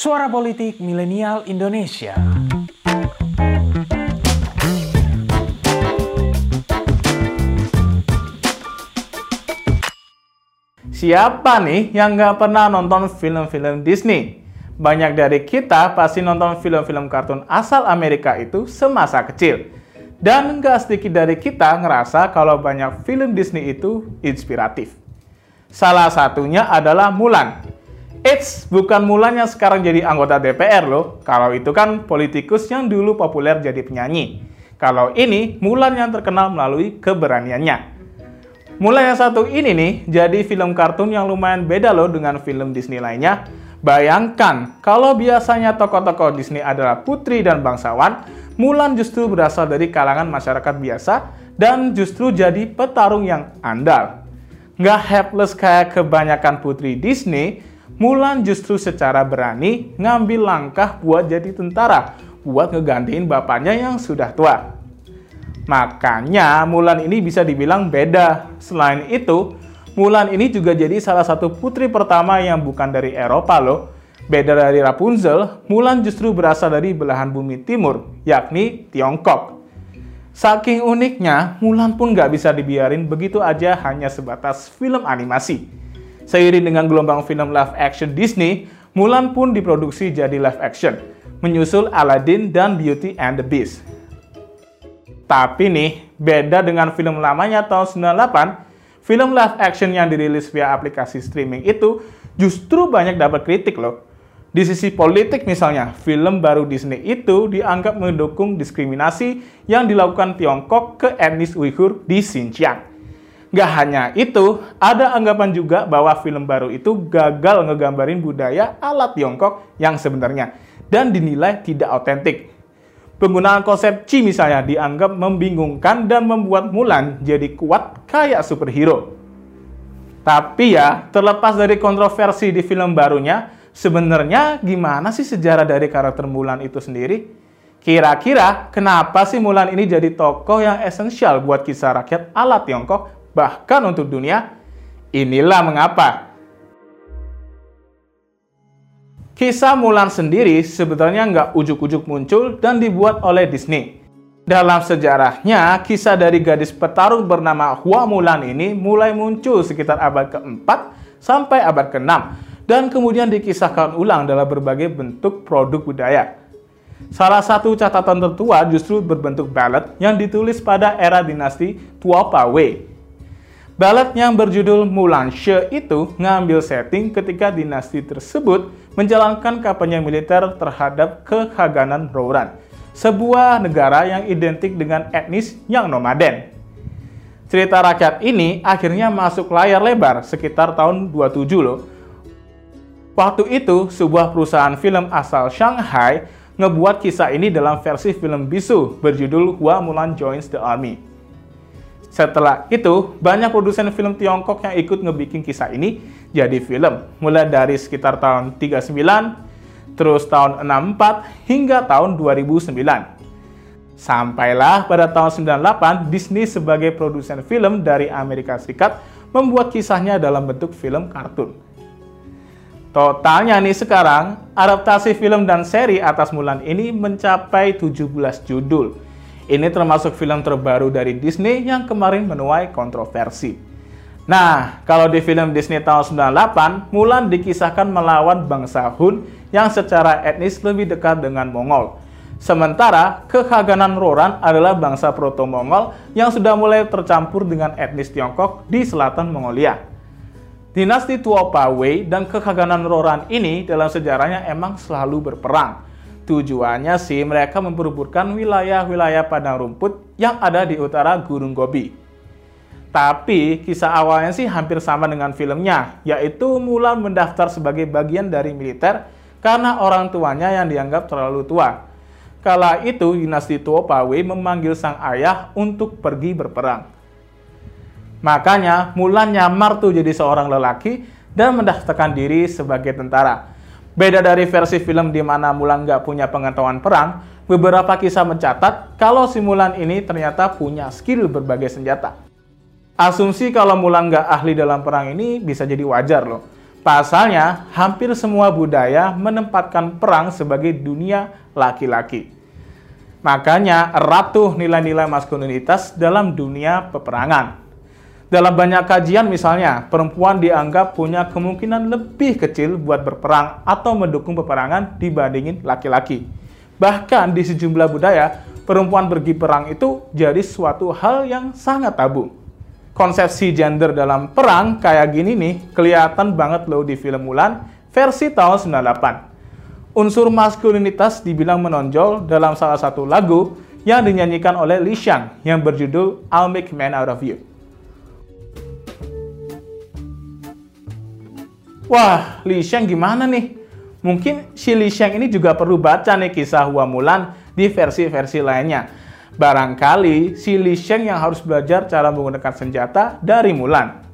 Suara Politik Milenial Indonesia. Siapa nih yang nggak pernah nonton film-film Disney? Banyak dari kita pasti nonton film-film kartun asal Amerika itu semasa kecil. Dan nggak sedikit dari kita ngerasa kalau banyak film Disney itu inspiratif. Salah satunya adalah Mulan. Eits, bukan Mulan yang sekarang jadi anggota DPR loh. Kalau itu kan politikus yang dulu populer jadi penyanyi. Kalau ini, Mulan yang terkenal melalui keberaniannya. Mulai yang satu ini nih, jadi film kartun yang lumayan beda loh dengan film Disney lainnya. Bayangkan, kalau biasanya tokoh-tokoh Disney adalah putri dan bangsawan, Mulan justru berasal dari kalangan masyarakat biasa dan justru jadi petarung yang andal. Nggak helpless kayak kebanyakan putri Disney, Mulan justru secara berani ngambil langkah buat jadi tentara, buat ngegantiin bapaknya yang sudah tua. Makanya Mulan ini bisa dibilang beda. Selain itu, Mulan ini juga jadi salah satu putri pertama yang bukan dari Eropa loh. Beda dari Rapunzel, Mulan justru berasal dari belahan bumi timur, yakni Tiongkok. Saking uniknya, Mulan pun nggak bisa dibiarin begitu aja hanya sebatas film animasi. Seiring dengan gelombang film live action Disney, Mulan pun diproduksi jadi live action, menyusul Aladdin dan Beauty and the Beast. Tapi nih, beda dengan film lamanya tahun 98, film live action yang dirilis via aplikasi streaming itu justru banyak dapat kritik loh. Di sisi politik misalnya, film baru Disney itu dianggap mendukung diskriminasi yang dilakukan Tiongkok ke etnis Uighur di Xinjiang. Gak hanya itu, ada anggapan juga bahwa film baru itu gagal ngegambarin budaya ala Tiongkok yang sebenarnya dan dinilai tidak otentik. Penggunaan konsep Chi misalnya dianggap membingungkan dan membuat Mulan jadi kuat kayak superhero. Tapi ya, terlepas dari kontroversi di film barunya, sebenarnya gimana sih sejarah dari karakter Mulan itu sendiri? Kira-kira kenapa sih Mulan ini jadi tokoh yang esensial buat kisah rakyat ala Tiongkok, bahkan untuk dunia? Inilah mengapa. Kisah Mulan sendiri sebetulnya nggak ujuk-ujuk muncul dan dibuat oleh Disney. Dalam sejarahnya, kisah dari gadis petarung bernama Hua Mulan ini mulai muncul sekitar abad ke-4 sampai abad ke-6 dan kemudian dikisahkan ulang dalam berbagai bentuk produk budaya. Salah satu catatan tertua justru berbentuk ballad yang ditulis pada era dinasti Tuopa Ballad yang berjudul Mulan She itu ngambil setting ketika dinasti tersebut menjalankan kampanye militer terhadap kehaganan Rouran, sebuah negara yang identik dengan etnis yang nomaden. Cerita rakyat ini akhirnya masuk layar lebar sekitar tahun 27 loh. Waktu itu, sebuah perusahaan film asal Shanghai ngebuat kisah ini dalam versi film bisu berjudul Hua Mulan Joins the Army. Setelah itu, banyak produsen film Tiongkok yang ikut ngebikin kisah ini jadi film. Mulai dari sekitar tahun 39, terus tahun 64, hingga tahun 2009. Sampailah pada tahun 98, Disney sebagai produsen film dari Amerika Serikat membuat kisahnya dalam bentuk film kartun. Totalnya nih sekarang, adaptasi film dan seri atas Mulan ini mencapai 17 judul ini termasuk film terbaru dari Disney yang kemarin menuai kontroversi. Nah, kalau di film Disney tahun 98, Mulan dikisahkan melawan bangsa Hun yang secara etnis lebih dekat dengan Mongol. Sementara, kehaganan Roran adalah bangsa proto-Mongol yang sudah mulai tercampur dengan etnis Tiongkok di selatan Mongolia. Dinasti Tuopa Wei dan kehaganan Roran ini dalam sejarahnya emang selalu berperang. Tujuannya sih mereka memperebutkan wilayah-wilayah padang rumput yang ada di utara Gunung Gobi. Tapi kisah awalnya sih hampir sama dengan filmnya, yaitu Mulan mendaftar sebagai bagian dari militer karena orang tuanya yang dianggap terlalu tua. Kala itu dinasti Tuopawe memanggil sang ayah untuk pergi berperang. Makanya Mulan nyamar tuh jadi seorang lelaki dan mendaftarkan diri sebagai tentara. Beda dari versi film di mana Mulan nggak punya pengetahuan perang, beberapa kisah mencatat kalau si Mulan ini ternyata punya skill berbagai senjata. Asumsi kalau Mulan nggak ahli dalam perang ini bisa jadi wajar loh. Pasalnya, hampir semua budaya menempatkan perang sebagai dunia laki-laki. Makanya erat tuh nilai-nilai maskulinitas dalam dunia peperangan. Dalam banyak kajian misalnya, perempuan dianggap punya kemungkinan lebih kecil buat berperang atau mendukung peperangan dibandingin laki-laki. Bahkan di sejumlah budaya, perempuan pergi perang itu jadi suatu hal yang sangat tabu. Konsepsi gender dalam perang kayak gini nih, kelihatan banget loh di film Mulan versi tahun 98 unsur maskulinitas dibilang menonjol dalam salah satu lagu yang dinyanyikan oleh Li Xiang yang berjudul I'll Make Man Out of You. Wah, Li Xiang gimana nih? Mungkin si Li Xiang ini juga perlu baca nih kisah Hua Mulan di versi-versi lainnya. Barangkali si Li Xiang yang harus belajar cara menggunakan senjata dari Mulan.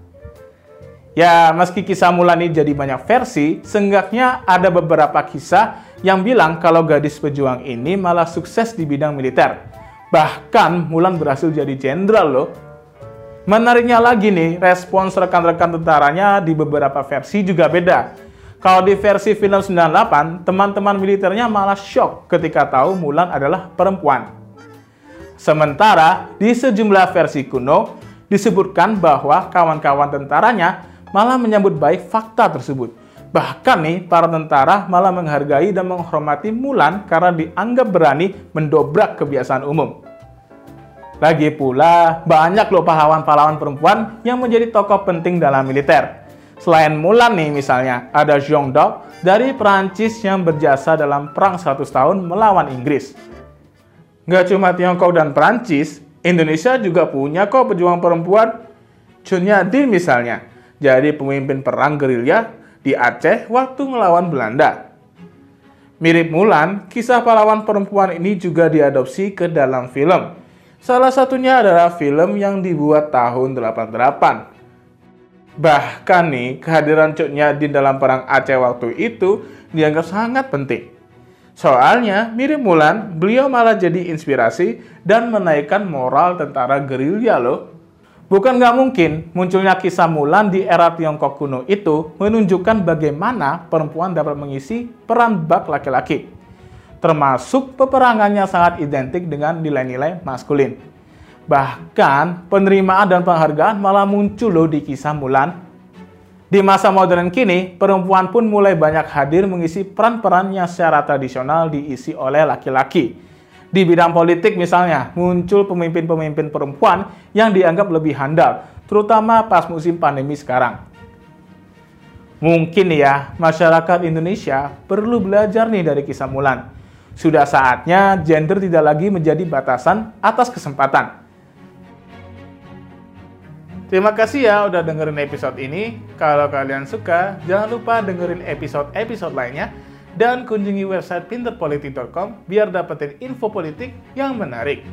Ya, meski kisah Mulan ini jadi banyak versi, seenggaknya ada beberapa kisah yang bilang kalau gadis pejuang ini malah sukses di bidang militer. Bahkan Mulan berhasil jadi jenderal loh. Menariknya lagi nih, respons rekan-rekan tentaranya di beberapa versi juga beda. Kalau di versi film 98, teman-teman militernya malah shock ketika tahu Mulan adalah perempuan. Sementara di sejumlah versi kuno disebutkan bahwa kawan-kawan tentaranya malah menyambut baik fakta tersebut. Bahkan nih, para tentara malah menghargai dan menghormati Mulan karena dianggap berani mendobrak kebiasaan umum. Lagi pula, banyak loh pahlawan-pahlawan perempuan yang menjadi tokoh penting dalam militer. Selain Mulan nih misalnya, ada Jeong Dok dari Perancis yang berjasa dalam Perang 100 tahun melawan Inggris. Nggak cuma Tiongkok dan Perancis, Indonesia juga punya kok pejuang perempuan. Chun Yadin misalnya, jadi pemimpin perang gerilya di Aceh waktu melawan Belanda. Mirip Mulan, kisah pahlawan perempuan ini juga diadopsi ke dalam film. Salah satunya adalah film yang dibuat tahun 88. Bahkan nih, kehadiran Cuk di dalam perang Aceh waktu itu dianggap sangat penting. Soalnya, mirip Mulan, beliau malah jadi inspirasi dan menaikkan moral tentara gerilya loh. Bukan nggak mungkin munculnya kisah Mulan di era Tiongkok kuno itu menunjukkan bagaimana perempuan dapat mengisi peran bak laki-laki. Termasuk peperangannya sangat identik dengan nilai-nilai maskulin. Bahkan penerimaan dan penghargaan malah muncul loh di kisah Mulan. Di masa modern kini, perempuan pun mulai banyak hadir mengisi peran-peran yang secara tradisional diisi oleh laki-laki di bidang politik misalnya, muncul pemimpin-pemimpin perempuan yang dianggap lebih handal, terutama pas musim pandemi sekarang. Mungkin ya, masyarakat Indonesia perlu belajar nih dari kisah Mulan. Sudah saatnya gender tidak lagi menjadi batasan atas kesempatan. Terima kasih ya udah dengerin episode ini. Kalau kalian suka, jangan lupa dengerin episode-episode lainnya dan kunjungi website pinterpolitik.com biar dapetin info politik yang menarik.